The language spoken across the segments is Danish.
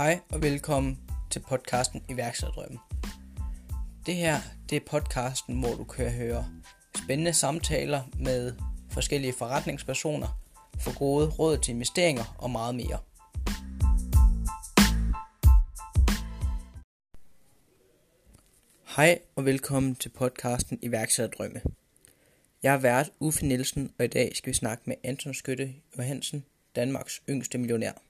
Hej og velkommen til podcasten Iværksætterdrømme. Det her, det er podcasten, hvor du kan høre spændende samtaler med forskellige forretningspersoner, for gode råd til investeringer og meget mere. Hej og velkommen til podcasten Iværksætterdrømme. Jeg er vært Uffe Nielsen, og i dag skal vi snakke med Anton Skytte Johansen, Danmarks yngste millionær.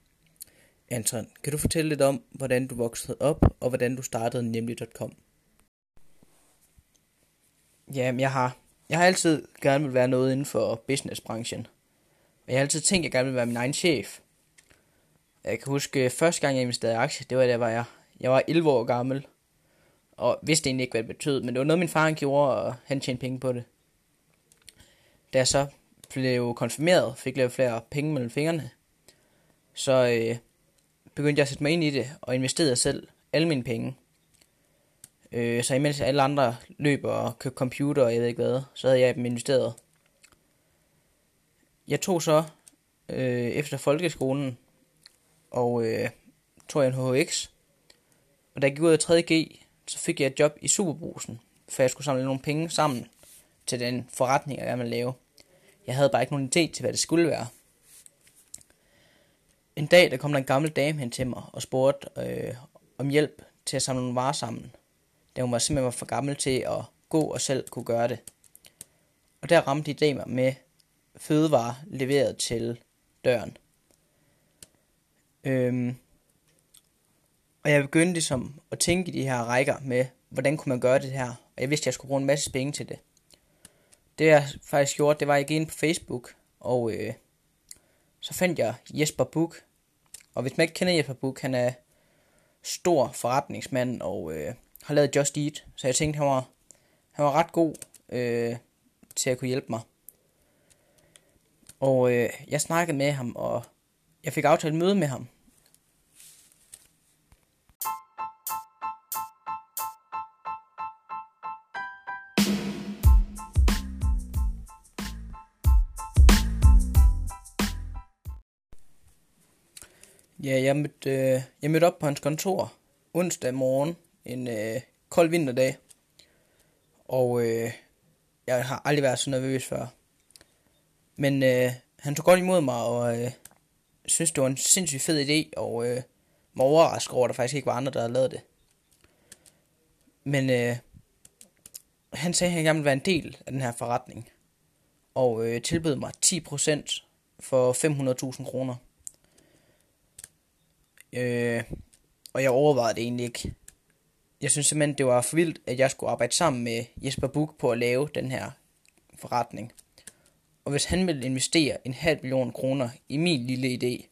Anton, kan du fortælle lidt om, hvordan du voksede op, og hvordan du startede nemlig.com? Jamen, jeg har, jeg har altid gerne vil være noget inden for businessbranchen. Og jeg har altid tænkt, at jeg gerne vil være min egen chef. Jeg kan huske, øh, første gang jeg investerede i aktier, det var da var jeg, jeg var 11 år gammel. Og vidste egentlig ikke, hvad det betød, men det var noget, min far gjorde, og han tjente penge på det. Da jeg så blev konfirmeret, fik jeg flere penge mellem fingrene, så øh, begyndte jeg at sætte mig ind i det, og investerede selv alle mine penge. Øh, så imens alle andre løber og købte computer og jeg ved ikke hvad, så havde jeg dem investeret. Jeg tog så øh, efter folkeskolen, og øh, tog jeg en HHX. Og da jeg gik ud af 3.G, så fik jeg et job i Superbrusen, for jeg skulle samle nogle penge sammen til den forretning, jeg gerne ville lave. Jeg havde bare ikke nogen idé til, hvad det skulle være. En dag, der kom der en gammel dame hen til mig og spurgte øh, om hjælp til at samle nogle varer sammen. Da hun var simpelthen var for gammel til at gå og selv kunne gøre det. Og der ramte de mig med fødevarer leveret til døren. Øhm, og jeg begyndte ligesom at tænke i de her rækker med, hvordan kunne man gøre det her. Og jeg vidste, at jeg skulle bruge en masse penge til det. Det jeg faktisk gjorde, det var, at jeg gik ind på Facebook, og øh, så fandt jeg Jesper Buk. Og hvis man ikke kender Jesper Buk, han er stor forretningsmand og øh, har lavet Just Eat. Så jeg tænkte, han var, han var ret god øh, til at kunne hjælpe mig. Og øh, jeg snakkede med ham, og jeg fik aftalt møde med ham. Ja, jeg mødte, øh, jeg mødte op på hans kontor onsdag morgen, en øh, kold vinterdag. Og øh, jeg har aldrig været så nervøs før. Men øh, han tog godt imod mig, og øh, synes, det var en sindssygt fed idé, og øh, var overrasket over, at der faktisk ikke var andre, der havde lavet det. Men øh, han sagde, at han gerne ville være en del af den her forretning, og øh, tilbød mig 10% for 500.000 kroner. Øh, og jeg overvejede det egentlig ikke. Jeg synes simpelthen, det var for vildt, at jeg skulle arbejde sammen med Jesper Buk på at lave den her forretning. Og hvis han ville investere en halv million kroner i min lille idé,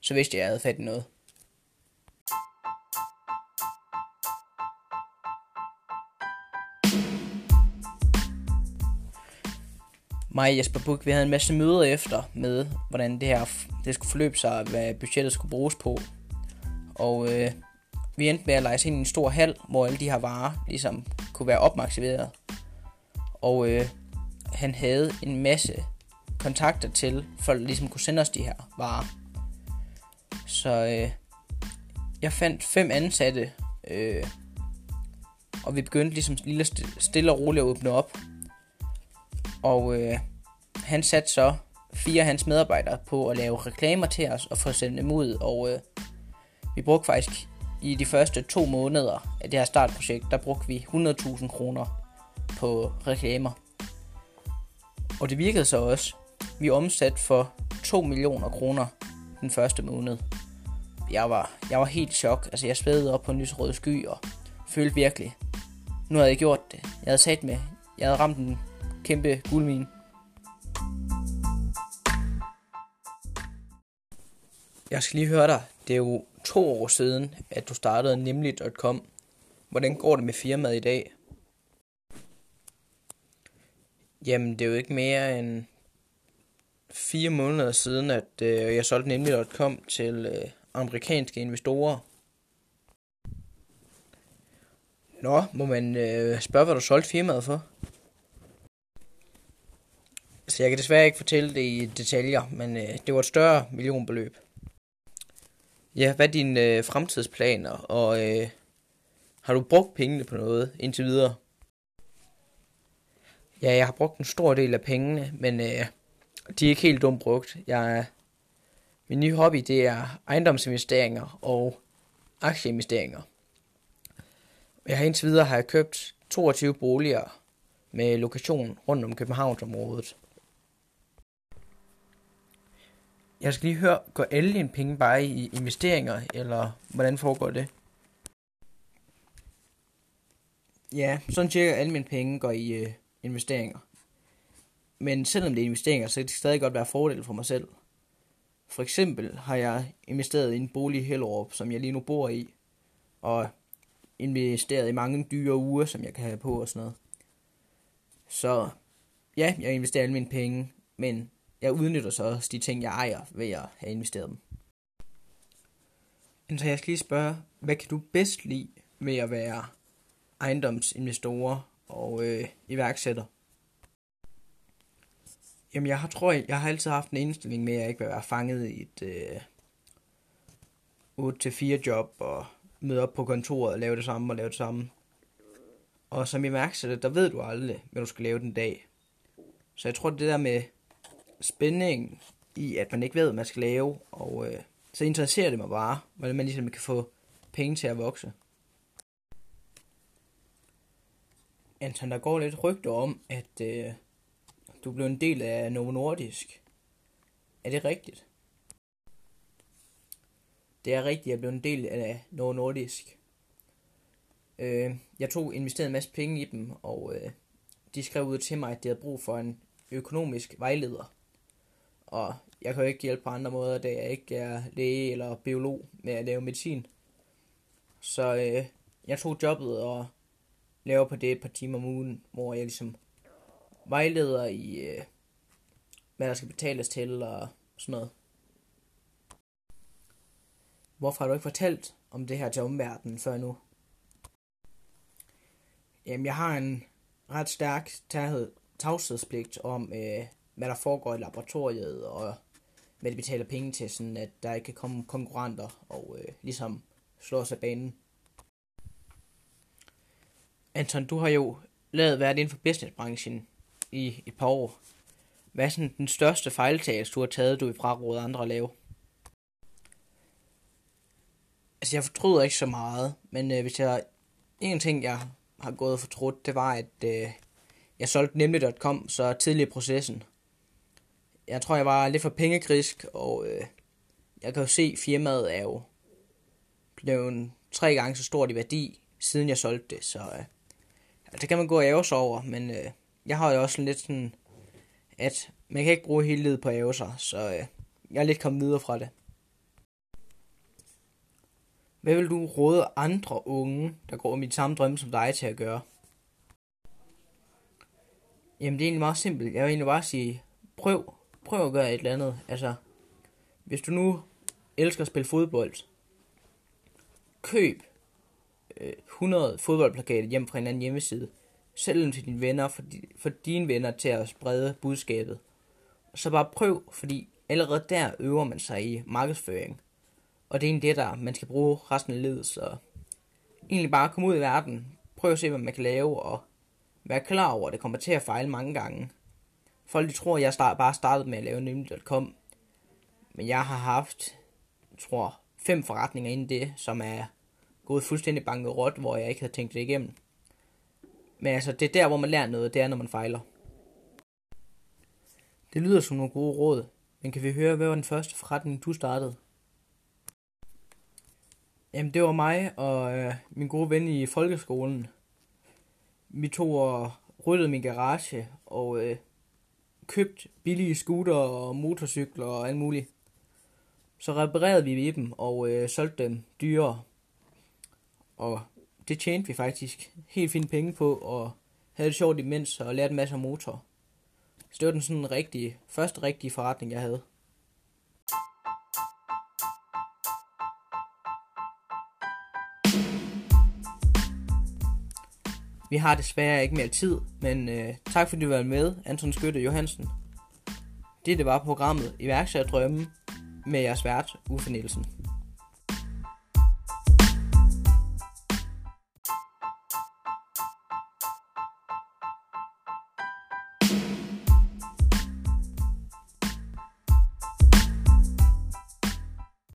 så vidste jeg, at jeg havde fat i noget. Mig og Jesper Buk, vi havde en masse møder efter med, hvordan det her det skulle forløbe sig, hvad budgettet skulle bruges på, og øh, vi endte med at lege ind i en stor hal, hvor alle de her varer ligesom kunne være opmaksimeret. Og øh, han havde en masse kontakter til folk, der ligesom kunne sende os de her varer. Så øh, jeg fandt fem ansatte, øh, og vi begyndte ligesom lille stille og roligt at åbne op. Og øh, han satte så fire af hans medarbejdere på at lave reklamer til os og få sendt dem ud. Og øh, vi brugte faktisk i de første to måneder af det her startprojekt, der brugte vi 100.000 kroner på reklamer. Og det virkede så også. Vi omsatte for 2 millioner kroner den første måned. Jeg var, jeg var helt chok. Altså jeg svedede op på en lysrød sky og følte virkelig, nu havde jeg gjort det. Jeg havde sat med, jeg havde ramt en kæmpe guldmine. Jeg skal lige høre dig. Det er jo to år siden, at du startede nemlig.com. Hvordan går det med firmaet i dag? Jamen, det er jo ikke mere end fire måneder siden, at øh, jeg solgte nemlig.com til øh, amerikanske investorer. Nå, må man øh, spørge, hvad du solgte firmaet for? Så jeg kan desværre ikke fortælle det i detaljer, men øh, det var et større millionbeløb. Ja, hvad er dine øh, fremtidsplaner, og øh, har du brugt pengene på noget indtil videre? Ja, jeg har brugt en stor del af pengene, men øh, de er ikke helt dumt brugt. Jeg, min nye hobby, det er ejendomsinvesteringer og aktieinvesteringer. Jeg har indtil videre har jeg købt 22 boliger med lokation rundt om Københavnsområdet. Jeg skal lige høre, går alle dine penge bare i investeringer, eller hvordan foregår det? Ja, sådan cirka alle mine penge går i øh, investeringer. Men selvom det er investeringer, så kan det stadig godt være fordel for mig selv. For eksempel har jeg investeret i en bolig i Hellerup, som jeg lige nu bor i, og investeret i mange dyre uger, som jeg kan have på og sådan noget. Så ja, jeg investerer alle mine penge, men jeg udnytter så også de ting, jeg ejer ved at have investeret dem. Så jeg skal lige spørge, hvad kan du bedst lide med at være ejendomsinvestorer og øh, iværksætter? Jamen, jeg har, tror, jeg, jeg har altid haft en indstilling med, at jeg ikke vil være fanget i et øh, 8-4 job og møde op på kontoret og lave det samme og lave det samme. Og som iværksætter, der ved du aldrig, hvad du skal lave den dag. Så jeg tror, det der med spænding i, at man ikke ved, hvad man skal lave, og øh, så interesserer det mig bare, hvordan man ligesom kan få penge til at vokse. Anton, der går lidt rygter om, at øh, du blev en del af Novo Nordisk. Er det rigtigt? Det er rigtigt, jeg blev en del af Novo Nordisk. Øh, jeg tog investeret en masse penge i dem, og øh, de skrev ud til mig, at de havde brug for en økonomisk vejleder. Og jeg kan jo ikke hjælpe på andre måder, da jeg ikke er læge eller biolog med at lave medicin. Så øh, jeg tog jobbet og laver på det et par timer om ugen, hvor jeg ligesom vejleder i, øh, hvad der skal betales til og sådan noget. Hvorfor har du ikke fortalt om det her til omverdenen før nu? Jamen, jeg har en ret stærk tavshedspligt om, øh, hvad der foregår i laboratoriet, og hvad de betaler penge til, sådan at der ikke kan komme konkurrenter og øh, ligesom slå sig af banen. Anton, du har jo lavet været inden for businessbranchen i et par år. Hvad er sådan den største fejltagelse, du har taget, du vil fraråde andre at lave? Altså, jeg fortryder ikke så meget, men øh, hvis jeg... En ting, jeg har gået og fortrudt, det var, at øh, jeg solgte nemlig.com så tidlig i processen. Jeg tror, jeg var lidt for pengegrisk, og øh, jeg kan jo se, at firmaet er jo blevet tre gange så stort i værdi, siden jeg solgte det, så øh, altså, det kan man gå og æve sig over, men øh, jeg har jo også lidt sådan, at man kan ikke bruge hele livet på at æve sig, så øh, jeg er lidt kommet videre fra det. Hvad vil du råde andre unge, der går om i samme drømme som dig, til at gøre? Jamen, det er egentlig meget simpelt. Jeg vil egentlig bare sige, prøv, prøv at gøre et eller andet. Altså, hvis du nu elsker at spille fodbold, køb øh, 100 fodboldplakater hjem fra en anden hjemmeside. Sælg dem til dine venner, for, for dine venner til at sprede budskabet. Så bare prøv, fordi allerede der øver man sig i markedsføring. Og det er egentlig det, der man skal bruge resten af livet. Så egentlig bare komme ud i verden, prøv at se, hvad man kan lave, og være klar over, at det kommer til at fejle mange gange. Folk de tror, at jeg start, bare startede med at lave nemlig.com. Men jeg har haft, tror, fem forretninger inden det, som er gået fuldstændig banket råt, hvor jeg ikke havde tænkt det igennem. Men altså, det er der, hvor man lærer noget, det er, når man fejler. Det lyder som nogle gode råd, men kan vi høre, hvad var den første forretning, du startede? Jamen, det var mig og øh, min gode ven i folkeskolen. Vi tog og ryddede min garage og øh, købt billige scooter og motorcykler og alt muligt. Så reparerede vi dem og øh, solgte dem dyrere. Og det tjente vi faktisk helt fint penge på, og havde det sjovt imens, og lærte en masse om motor. Så det var den sådan rigtige, første rigtige forretning, jeg havde. Vi har desværre ikke mere tid, men øh, tak fordi du var med, Anton Skytte Johansen. Det, det var programmet Iværksætterdrømme med jeres vært, Uffe Nielsen.